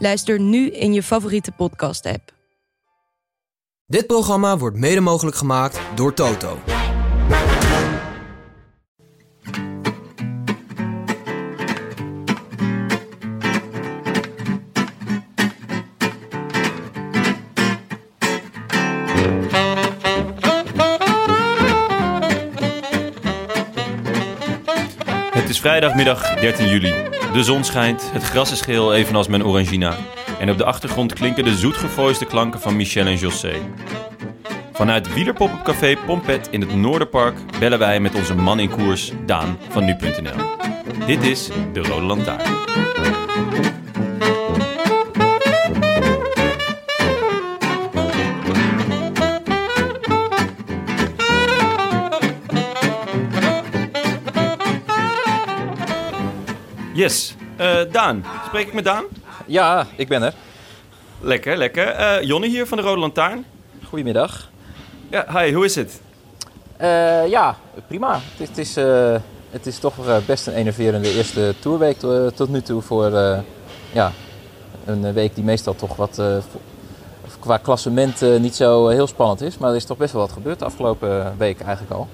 Luister nu in je favoriete podcast-app. Dit programma wordt mede mogelijk gemaakt door Toto. Het is vrijdagmiddag 13 juli. De zon schijnt, het gras is geel evenals mijn orangina. En op de achtergrond klinken de zoetgevoiste klanken van Michel en José. Vanuit wielerpop-up café Pompet in het Noorderpark bellen wij met onze man in koers, Daan van nu.nl. Dit is de Rode Lantaarn. Yes, Eh, Daan. Spreek ik met Daan? Ja, ik ben er. Lekker, lekker. Jonne hier van de Rode Lantaarn. Goedemiddag. Ja, hi, hoe is het? Eh, ja, prima. Het, is- het is, het is toch best een enerverende eerste tourweek to- tot nu toe voor ja, een week die meestal toch wat qua klassement niet zo heel spannend is. Maar er is toch best wel wat gebeurd de afgelopen week eigenlijk al.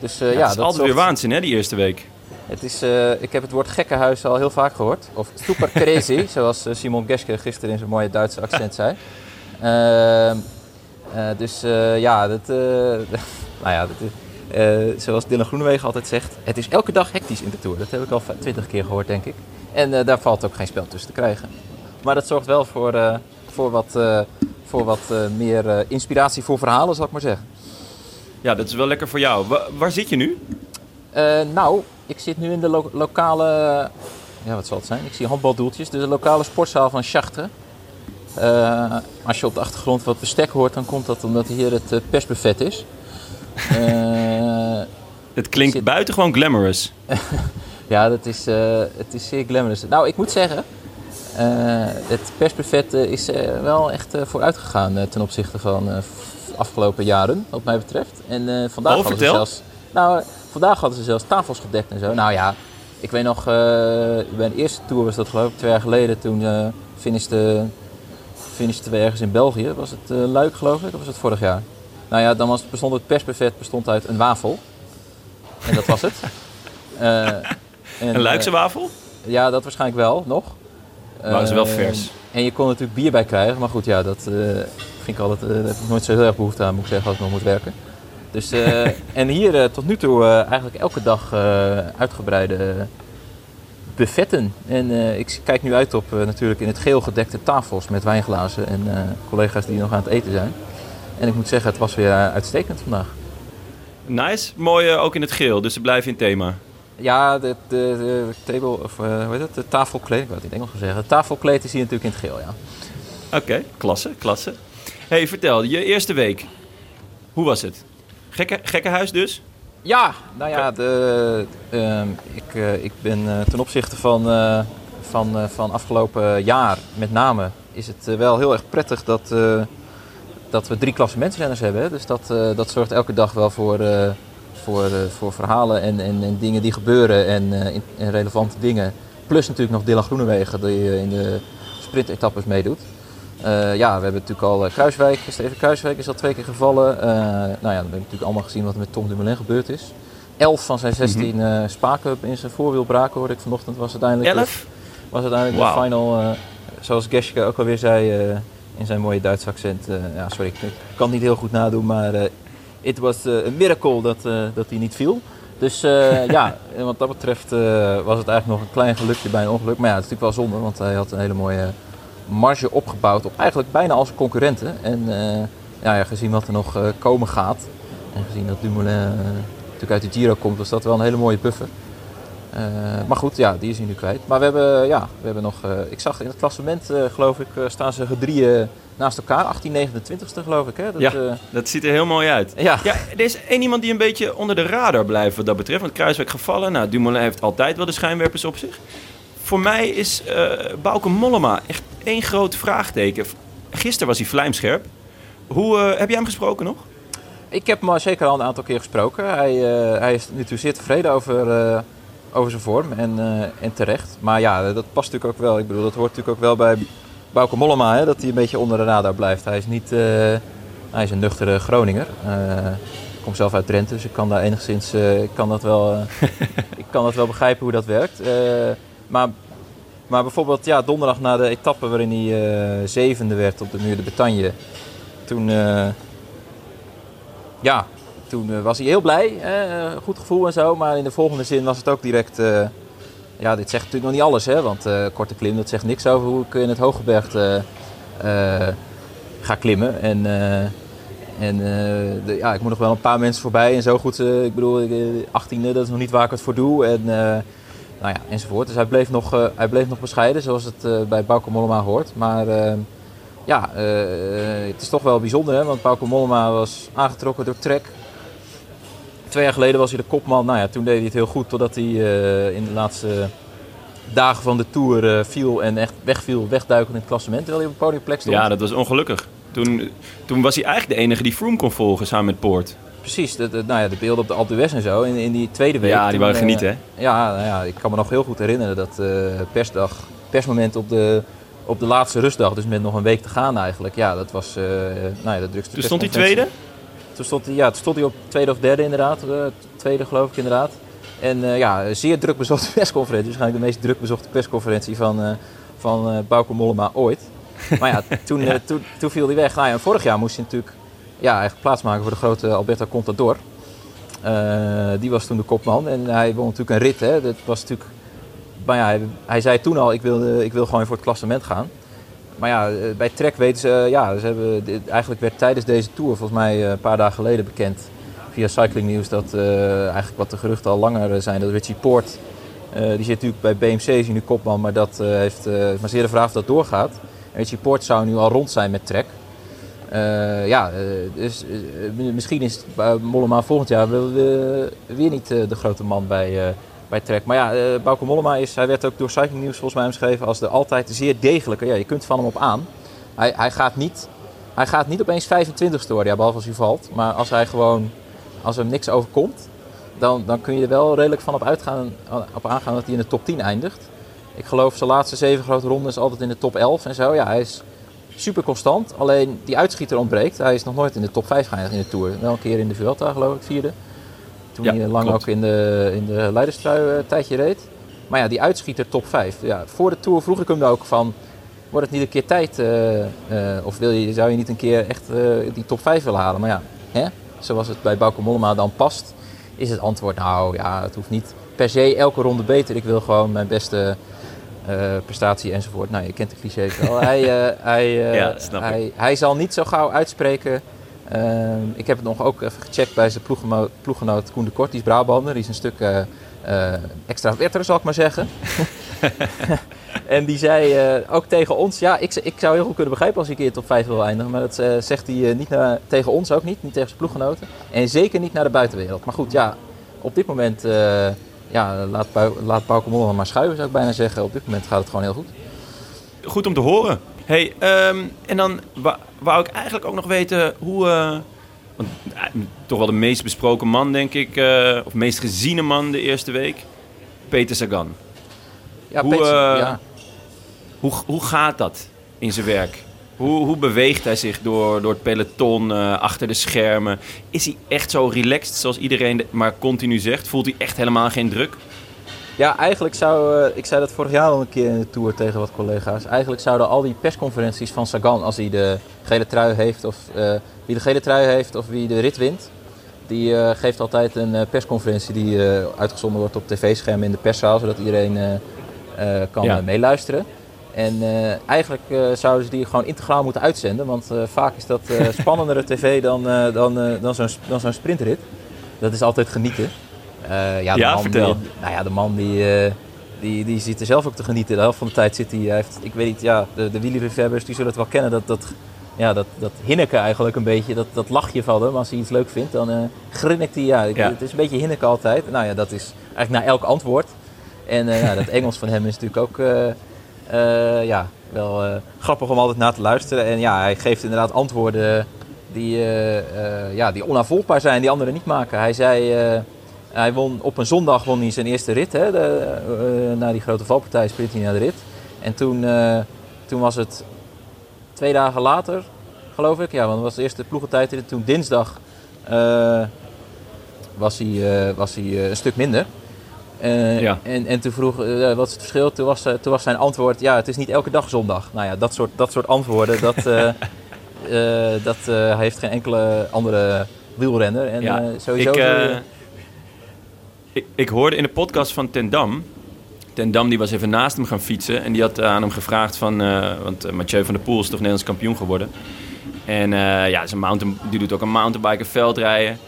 Dus ja, Ja, het is dat altijd weer waanzin, hè, die eerste week. Het is, eh, ik heb het woord gekkenhuis al heel vaak gehoord. Of super crazy, zoals eh, Simon Geske gisteren in zijn mooie Duitse accent zei. Ehm, eh, dus ja, dat, nou ja dat is, zoals Dylan Groenewegen altijd zegt, het is elke dag hectisch in de Tour. Dat heb ik al twintig keer gehoord, denk ik. En daar valt ook geen spel tussen te krijgen. Maar dat zorgt wel voor, voor wat, voor wat meer inspiratie voor verhalen, zal ik maar zeggen. Ja, dat is wel lekker voor jou. Wa- waar zit je nu? Nou, ik zit nu in de lo- lokale. Ja, wat zal het zijn? Ik zie handbaldoeltjes. Dus de lokale sportzaal van Chartres. Eh, als je op de achtergrond wat bestek hoort, dan komt dat omdat hier het eh, persbuffet is. Eh, Het klinkt Zit- buitengewoon glamorous. ja, dat is, het is zeer glamorous. Nou, ik moet zeggen, het persbuffet is wel echt vooruit gegaan ten opzichte van f- afgelopen jaren, wat mij betreft. En vandaag Oh, hadden ze vertel. zelfs, nou, vandaag hadden ze zelfs tafels gedekt en zo. Nou ja, ik weet nog, eh, bij de eerste tour was dat geloof ik twee jaar geleden. Toen eh finishte, finishten we ergens in België. Was het eh, Luik geloof ik, of was het vorig jaar? Nou ja, dan was, bestond het persbuffet bestond uit een wafel. En dat was het. En, Een Luikse wafel? ja, dat waarschijnlijk wel, nog. Maar ze wel vers. En je kon natuurlijk bier bij krijgen. Maar goed, ja, dat vind ik altijd, daar heb ik nooit zo heel erg behoefte aan, moet ik zeggen, als ik nog moet werken. Dus, eh, en hier eh, tot nu toe eh, eigenlijk elke dag uitgebreide buffetten. En ik kijk nu uit op natuurlijk in het geel gedekte tafels met wijnglazen en collega's die nog aan het eten zijn. En ik moet zeggen, het was weer uitstekend vandaag. Nice. Mooi ook in het geel, dus ze blijven in thema. Ja, de, de, de table, of hoe heet het, de tafelkleed, ik wou het in het Engels zeggen. Het tafelkleed is hier natuurlijk in het geel, ja. Oké, klasse, klasse. hey, vertel, je eerste week. Hoe was het? Gekke, gekkenhuis dus? Ja, nou ja, de, ehm, ik, eh, ik ben eh, ten opzichte van, eh, van, van afgelopen jaar met name, is het wel heel erg prettig dat, dat we drie klassementsrenners hebben. Dus dat, dat zorgt elke dag wel voor, voor, voor verhalen en, en, en dingen die gebeuren en, in- en relevante dingen. Plus natuurlijk nog Dylan Groenewegen die in de sprintetappes meedoet. Eh, ja, we hebben natuurlijk al eh, Kruiswijk, Steven Kruiswijk is al twee keer gevallen. Eh, nou ja, dan hebben we natuurlijk allemaal gezien wat er met Tom Dumoulin gebeurd is. 11 van zijn 16 eh spaken in zijn voorwiel braken, hoorde ik vanochtend. Was uiteindelijk, Elf? was uiteindelijk de final, zoals Geske ook alweer zei in zijn mooie Duitse accent. ja, sorry, ik, ik kan het niet heel goed nadoen, maar it was a miracle dat, dat hij niet viel. Dus ja, wat dat betreft was het eigenlijk nog een klein gelukje bij een ongeluk. Maar ja, het is natuurlijk wel zonde, want hij had een hele mooie marge opgebouwd op eigenlijk bijna al zijn concurrenten. En eh, ja, ja, gezien wat er nog eh, komen gaat en gezien dat Dumoulin eh, natuurlijk uit de Giro komt, was dat wel een hele mooie buffer. maar goed, ja, die is hij nu kwijt. Maar we hebben, ja, we hebben nog, ik zag in het klassement, geloof ik, staan ze drieën naast elkaar. 1829ste geloof ik. Hè? Dat, ja, dat ziet er heel mooi uit. Ja. ja. Er is één iemand die een beetje onder de radar blijft wat dat betreft. Want Kruiswijk gevallen. Nou, Dumoulin heeft altijd wel de schijnwerpers op zich. Voor mij is uh, Bauke Mollema echt één groot vraagteken. Gisteren was hij vlijmscherp. Hoe, uh, heb jij hem gesproken nog? Ik heb hem zeker al een aantal keer gesproken. Hij, hij is nu zeer tevreden over, over zijn vorm en, en terecht. Maar ja, dat past natuurlijk ook wel. Ik bedoel, dat hoort natuurlijk ook wel bij Bauke Mollema, hè, dat hij een beetje onder de radar blijft. Hij is, niet, hij is een nuchtere Groninger. ik kom zelf uit Drenthe, dus ik kan daar enigszins ik kan dat wel, ik kan dat wel begrijpen hoe dat werkt. Maar maar bijvoorbeeld ja, donderdag na de etappe waarin hij uh, zevende werd op de muur de Bretagne. Toen, uh, ja, toen uh, was hij heel blij. goed gevoel en zo. Maar in de volgende zin was het ook direct... ja, dit zegt natuurlijk nog niet alles. Hè, want korte klim, dat zegt niks over hoe ik in het Hooggebergte ga klimmen. En... En de, ja, ik moet nog wel een paar mensen voorbij en zo goed. ik bedoel, 18e, dat is nog niet waar ik het voor doe. En nou ja, enzovoort. Dus hij bleef nog, uh, hij bleef nog bescheiden, zoals het uh, bij Bauke Mollema hoort. Maar uh, ja, het is toch wel bijzonder, hè? want Bauke Mollema was aangetrokken door Trek. Twee jaar geleden was hij de kopman. Nou ja, toen deed hij het heel goed, totdat hij in de laatste dagen van de Tour viel en echt wegviel, wegduikend in het klassement, terwijl hij op het podiumplek stond. Ja, dat was ongelukkig. Toen, toen was hij eigenlijk de enige die Froome kon volgen samen met Poort. Precies, de, nou ja, de beelden op de Alpe en zo. In, in die tweede week. Ja, die waren genieten, hè? Ja, nou ja, ik kan me nog heel goed herinneren dat uh, persdag, persmoment op de, op de laatste rustdag, dus met nog een week te gaan eigenlijk. Ja, dat was uh, nou ja, de drukste Toen stond hij tweede? Toen stond hij, ja, toen stond hij op tweede of derde inderdaad. Uh, tweede geloof ik inderdaad. En ja, zeer druk bezochte persconferentie. Waarschijnlijk de meest druk bezochte persconferentie van, van Bauke Mollema ooit. Maar ja, toen, toen, toen viel hij weg. Nou ja, vorig jaar moest hij natuurlijk ja, eigenlijk plaatsmaken voor de grote Alberto Contador. Uh, die was toen de kopman en hij won natuurlijk een rit. Hè. Dat was natuurlijk, maar ja, hij, zei toen al, ik wil, ik wil gewoon voor het klassement gaan. Maar ja, eh, bij Trek weten ze, ja, ze hebben, eigenlijk werd tijdens deze Tour, volgens mij eh, een paar dagen geleden bekend, via Cycling News, dat eigenlijk wat de geruchten al langer zijn, dat Richie Poort, die zit natuurlijk bij BMC, is nu kopman, maar dat heeft maar zeer de vraag of dat doorgaat. En Richie Poort zou nu al rond zijn met Trek. Uh, ja, uh, dus uh, misschien is Mollema volgend jaar weer niet de grote man bij, bij Trek. Maar ja, Bauke Mollema is, hij werd ook door Cycling News volgens mij omschreven als de altijd zeer degelijke. Ja, je kunt van hem op aan. Hij, hij, gaat, niet, hij gaat niet opeens 25 worden, ja, behalve als hij valt. Maar als hij gewoon, als hem niks overkomt, dan, dan kun je er wel redelijk van op, uitgaan, op aangaan dat hij in de top 10 eindigt. Ik geloof zijn laatste zeven grote rondes altijd in de top 11 en zo. Ja, hij is super constant. Alleen die uitschieter ontbreekt. Hij is nog nooit in de top 5 geëindigd in de Tour. Wel een keer in de Vuelta geloof ik, vierde. Toen hij lang ook in de, in de leiderstrui een eh, tijdje reed. Maar ja, die uitschieter top 5. Ja, voor de Tour vroeg ik hem ook van... Wordt het niet een keer tijd? Uh, uh, of wil je, zou je niet een keer echt die top 5 willen halen? Maar ja, hè? zoals het bij Bauke Mollema dan past... is het antwoord nou ja, het hoeft niet per se elke ronde beter. Ik wil gewoon mijn beste uh, prestatie enzovoort. Nou, je kent de clichés wel. hij, uh, hij, uh, ja, hij, hij, zal niet zo gauw uitspreken. Ehm, ik heb het nog ook even gecheckt bij zijn ploeggenoot, Koen de Kort. Die is Brabander. Die is een stuk extra wetter, zal ik maar zeggen. en die zei ook tegen ons... Ja, ik, ik zou heel goed kunnen begrijpen als een keer top 5 wil eindigen. Maar dat zegt hij niet naar, tegen ons ook niet. Niet tegen zijn ploeggenoten. En zeker niet naar de buitenwereld. Maar goed, ja, op dit moment ja, laat, laat Bauke Mollema maar schuiven, zou ik bijna zeggen. Op dit moment gaat het gewoon heel goed. Goed om te horen. Hey, um, en dan wou ik eigenlijk ook nog weten hoe... Uh, want, uh, toch wel de meest besproken man, denk ik. Uh, of meest geziene man de eerste week. Peter Sagan. Ja, hoe, Peter, ja. Hoe, hoe gaat dat in zijn werk? Hoe, hoe beweegt hij zich door, door het peloton, uh, achter de schermen? Is hij echt zo relaxed zoals iedereen maar continu zegt? Voelt hij echt helemaal geen druk? Ja, eigenlijk zou, uh, ik zei dat vorig jaar al een keer in de Tour tegen wat collega's. Eigenlijk zouden al die persconferenties van Sagan, als hij de gele trui heeft of uh, wie de gele trui heeft of wie de rit wint, die geeft altijd een persconferentie die uitgezonden wordt op tv-schermen in de perszaal, zodat iedereen kan ja. meeluisteren. En uh, eigenlijk uh, zouden ze die gewoon integraal moeten uitzenden. Want uh, vaak is dat spannendere tv dan, dan, dan zo'n dan zo'n sprintrit. Dat is altijd genieten. Eh, ja, de Ja, man vertel. Die, nou ja, de man die, eh, die, die zit er zelf ook te genieten. De helft van de tijd zit hij, hij heeft, ik weet niet, ja, de, de wielerliefhebbers die zullen het wel kennen. Dat, dat, ja, dat, dat hinneken eigenlijk een beetje, dat, dat lachje van hem. Als hij iets leuk vindt, dan eh grinnikt hij. Ja. Het is een beetje hinneken altijd. Nou ja, dat is eigenlijk na elk antwoord. En eh, ja, dat Engels van hem is natuurlijk ook eh, eh, ja, wel eh, grappig om altijd naar te luisteren. En ja, hij geeft inderdaad antwoorden die, eh, eh, ja, die onafvolgbaar zijn, die anderen niet maken. Hij zei, eh, hij won, op een zondag won hij zijn eerste rit. Hè, eh, na die grote valpartij sprint hij naar de rit. En toen, eh, toen was het twee dagen later, geloof ik. Ja, want het was de eerste ploegentijdrit. Toen dinsdag eh, was hij, eh, was hij eh, een stuk minder. Eh, Ja. en, en toen vroeg, eh, wat is het verschil? Toen was, eh, toen was zijn antwoord, ja, het is niet elke dag zondag. Nou ja, dat soort, dat soort antwoorden, dat, dat heeft geen enkele andere wielrenner. En Ja, sowieso... ik, ik, ik hoorde in de podcast van Ten Dam. Ten Dam die was even naast hem gaan fietsen. En die had aan hem gevraagd van... want Mathieu van der Poel is toch Nederlands kampioen geworden. En ja, zijn mountain, die doet ook een mountainbiker veldrijden.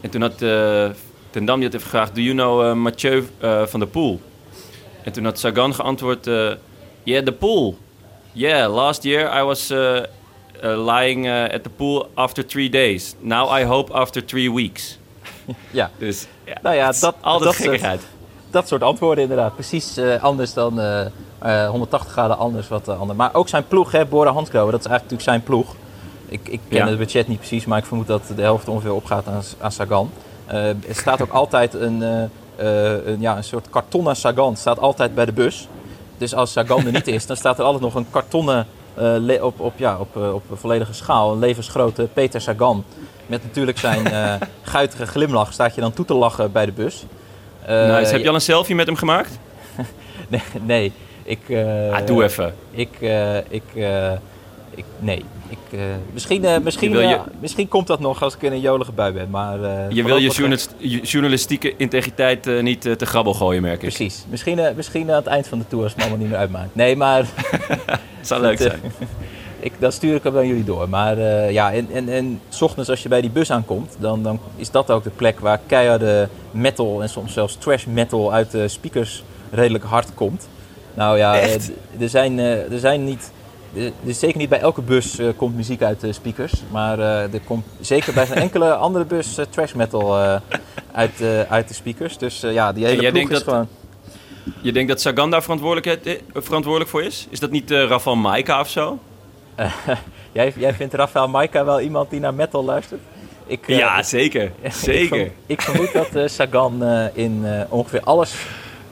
En toen had Ten Dam die had even gevraagd... Do you know eh, Mathieu eh, van der Poel? En toen had Sagan geantwoord... eh yeah, the pool. Yeah, last year I was lying at the pool after three days. Now I hope after three weeks. ja. Dus ja, Nou ja, dat- altijd dat soort- gekkigheid. dat soort antwoorden inderdaad. Precies anders dan eh, eh, 180 graden anders wat uh, ander. Maar ook zijn ploeg, hè, Bora dat is eigenlijk natuurlijk zijn ploeg. Ik, ik ken Ja. het budget niet precies, maar ik vermoed dat de helft ongeveer opgaat aan, aan Sagan. Eh, er staat ook altijd een, eh, eh, een, ja, een soort kartonnen Sagan staat altijd bij de bus. Dus als Sagan er niet is, dan staat er altijd nog een kartonnen op, op, ja, op, op volledige schaal. Een levensgrote Peter Sagan. Met natuurlijk zijn eh guitige glimlach staat je dan toe te lachen bij de bus. Nice. Heb je al een selfie met hem gemaakt? Nee, nee. Ik, ah, doe even. Ik, ik, ik, nee. Ik, eh, misschien, eh, misschien, Je eh, misschien komt dat nog als ik in een jolige bui ben. Maar, Je wil je journalistieke integriteit niet te grabbel gooien, merk ik. Precies. Misschien, misschien aan het eind van de tour als het me allemaal niet meer uitmaakt. Nee, maar Het zou leuk zijn. ik, dan stuur ik hem aan jullie door. Maar ja, en, en, en s ochtends als je bij die bus aankomt, dan, dan is dat ook de plek waar keiharde metal en soms zelfs trash metal uit de speakers redelijk hard komt. Nou ja, er zijn, er zijn niet. Is zeker niet bij elke bus eh, komt muziek uit de speakers. Maar eh, er komt zeker bij zo'n enkele andere bus eh, trash metal uit, uit de speakers. Dus ja, die hele ploeg is dat- gewoon... Je denkt dat Sagan daar verantwoordelijk, verantwoordelijk voor is? Is dat niet eh Rafael Maika of zo? Jij, jij vindt Rafael Maika wel iemand die naar metal luistert? Ik, ja, zeker. Ik Zeker. vermoed- Ik vermoed dat Sagan in ongeveer alles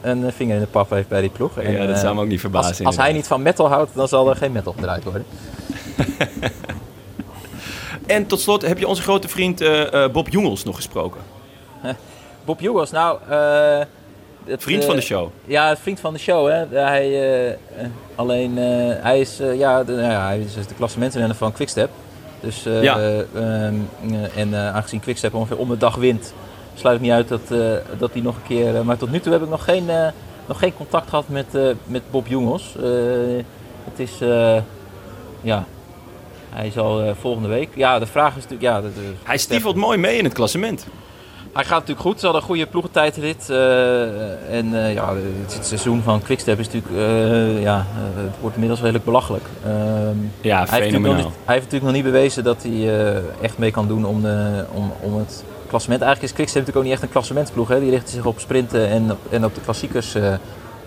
een eh, vinger in de pap heeft bij die ploeg. En, Ja, dat eh, zou me ook niet verbazen. als, als hij niet van metal houdt, dan zal er geen metal gedraaid worden. En tot slot, heb je onze grote vriend eh, Bob Jongels nog gesproken? Bob Jugos, nou... het, Vriend van de show. Ja, vriend van de show. Hè. Hij, alleen, hij is, ja, de, nou ja, hij is de klassementsrenner van Quickstep. Dus, Ja. eh, ehm, eh, en aangezien Quickstep ongeveer om de dag wint, sluit niet uit dat, eh, dat hij nog een keer... eh, maar tot nu toe heb ik nog geen, eh, nog geen contact gehad met, met Bob Jongels. Het is, ja, hij zal eh, volgende week... Ja, de vraag is natuurlijk... Ja, de- Hij stiefelt mooi mee in het klassement. hij gaat natuurlijk goed. Ze hadden een goede ploegentijdrit. en ja, het, het seizoen van Quickstep is natuurlijk... ja, het wordt inmiddels redelijk belachelijk. Ehm, Ja, hij, heeft niet, hij heeft natuurlijk nog niet bewezen dat hij echt mee kan doen om, de, om, om het klassement. Eigenlijk is Quickstep natuurlijk ook niet echt een klassementsploeg. Hè? Die richten zich op sprinten en op, en op de klassiekers eh,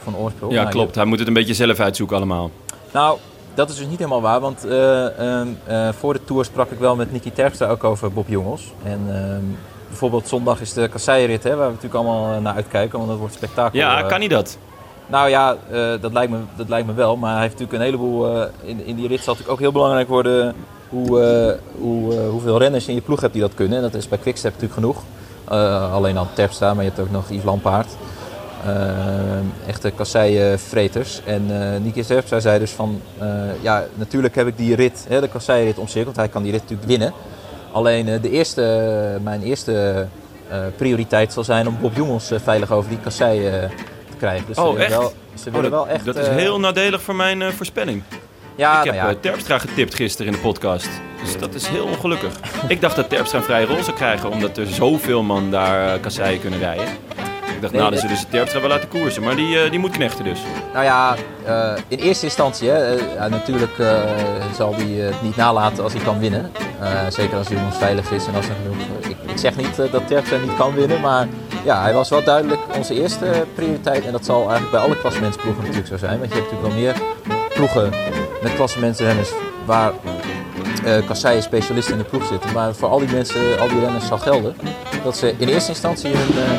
van oorsprong. Ja, Nou, klopt. Hij moet het een beetje zelf uitzoeken allemaal. nou, dat is dus niet helemaal waar, want eh, ehm, eh, voor de Tour sprak ik wel met Nicky Terpstra ook over Bob Jongels. En ehm, bijvoorbeeld zondag is de kasseienrit, hè, waar we natuurlijk allemaal naar uitkijken, want dat wordt spektakel. Ja, kan hij dat? Nou ja, eh, dat, lijkt me, dat lijkt me wel, maar hij heeft natuurlijk een heleboel... eh, in, in die rit zal natuurlijk ook heel belangrijk worden hoe, eh, hoe, hoeveel renners in je ploeg hebt die dat kunnen. En dat is bij Quickstep natuurlijk genoeg. Alleen dan Terpstra, maar je hebt ook nog Yves Lampaard. Echte kassei-vreters. En Nicky Terpstra zei dus van... ja, natuurlijk heb ik die rit, hè, de kasseienrit omcirkeld. Hij kan die rit natuurlijk winnen. Alleen de eerste, mijn eerste prioriteit zal zijn om Bob Jongels veilig over die kassei krijgen. Dus ze Oh, willen echt? Wel, ze Oh, willen dat, wel echt... dat is eh, heel nadelig voor mijn eh, voorspelling. ja, ik heb nou ja, eh, Terpstra getipt gisteren in de podcast. Dus dat is heel ongelukkig. ik dacht dat Terpstra een vrije rol zou krijgen, omdat er zoveel man daar kasseien kunnen rijden. dacht, Nee, nou, dan zullen ze Terpstra wel laten koersen. Maar die, eh, die moet knechten dus. Nou ja, eh, in eerste instantie, hè, eh, natuurlijk eh, zal hij het niet nalaten als hij kan winnen. Eh, zeker als hij ons veilig is en als er genoeg. ik, ik zeg niet eh, dat Terpstra niet kan winnen, maar ja, hij was wel duidelijk onze eerste prioriteit. En dat zal eigenlijk bij alle klassementsploegen natuurlijk zo zijn. Want je hebt natuurlijk wel meer ploegen met klassementsrenners waar eh kasseien specialisten in de ploeg zitten. Maar voor al die mensen, al die renners zal gelden dat ze in eerste instantie hun, eh,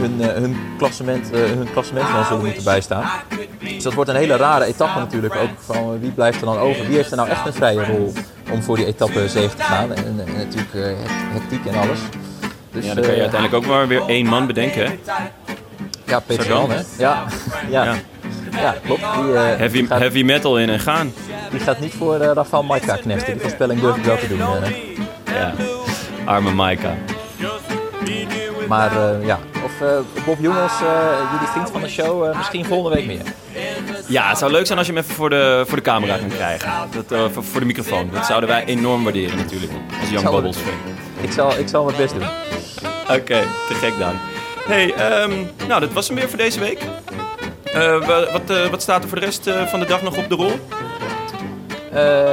hun, eh, hun klassement, hun klassement zullen moeten bijstaan. Dus dat wordt een hele rare etappe natuurlijk ook. Van wie blijft er dan over? Wie heeft er nou echt een vrije rol om voor die etappe 7 te gaan? En, en natuurlijk hect- hectiek en alles. Dus, Ja, dan kan je eh, uiteindelijk ook maar weer één man bedenken, hè? Ja, Peter. Jan, hè? Ja, ja. Ja. ja. klopt. Die, eh, Heavy, gaat, heavy metal in en gaan. die gaat niet voor eh, Rafael Maika knechten. Die voorspelling durf ik wel te doen. Ja. Arme Maika. Maar ja, of Bob Jongens, eh, jullie vriend van de show, misschien volgende week meer. Ja, het zou leuk zijn als je hem even voor de, voor de camera kan krijgen. Dat, voor, voor de microfoon. Dat zouden wij enorm waarderen natuurlijk. Als Babbels fan. Ik zal, ik zal mijn best doen. Oké, te gek dan. Hey, ehm, nou dat was hem weer voor deze week. Eh, wa- wat, eh, wat staat er voor de rest eh, van de dag nog op de rol?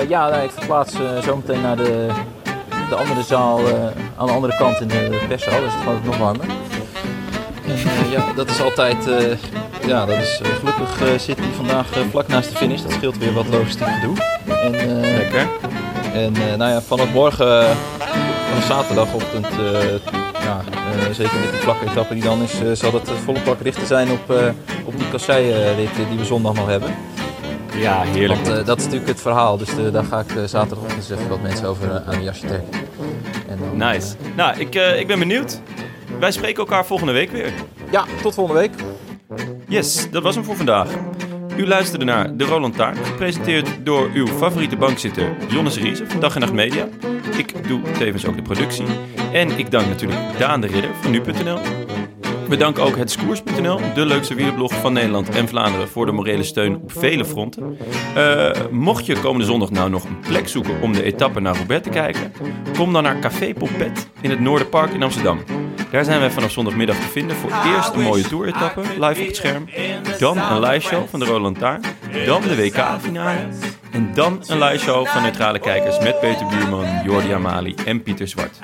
Ja, nou, ik verplaats zometeen naar de, de andere zaal aan de andere kant in de perszaal. Dus het gaat nog warmer. En ja, dat is altijd... ja, dat is, gelukkig zit hij vandaag vlak naast de finish. Dat scheelt weer wat logistiek gedoe. En, Lekker. En nou ja, vanaf morgen, vanaf zaterdagochtend, ja, eh, zeker met die vlakke etappe die dan is, eh, zal het eh, volle pak richten zijn op, op die kasseienrit eh, die we zondag nog hebben. Ja, heerlijk. Want dat is natuurlijk het verhaal, dus daar ga ik zaterdagochtend eens even wat mensen over aan een jasje trekken. Dan, Nice. Nou, ik, ik ben benieuwd. Wij spreken elkaar volgende week weer. Ja, tot volgende week. Yes, dat was hem voor vandaag. U luisterde naar De Roland Taart, gepresenteerd door uw favoriete bankzitter Jonnes Riese van Dag en Nacht Media. Ik doe tevens ook de productie. En ik dank natuurlijk Daan de Ridder van Nu.nl. We danken ook het Skoers.nl, de leukste wielerblog van Nederland en Vlaanderen, voor de morele steun op vele fronten. Eh, mocht je komende zondag nou nog een plek zoeken om de etappe naar Roubaix te kijken, kom dan naar Café Pompet in het Noorderpark in Amsterdam. Daar zijn wij vanaf zondagmiddag te vinden voor eerst een mooie toeretappe live op het scherm, dan een live show van de Roland Taart, dan de WK-finale en dan een live show van neutrale kijkers met Peter Buurman, Jordi Amali en Pieter Zwart.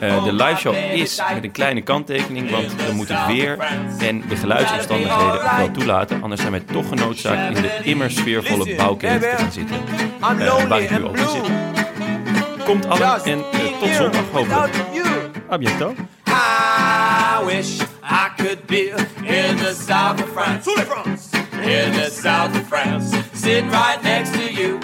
Eh, de live show is met een kleine kanttekening, want we moeten het weer en de geluidsomstandigheden wel toelaten. Anders zijn wij toch genoodzaakt in de immer sfeervolle bouwketen te gaan zitten. Eh, waar ik nu ook in zit. Komt allen en eh, tot zondag hopelijk. A bientôt. I wish I could be in the south of France. In the south of France, sit right next to you.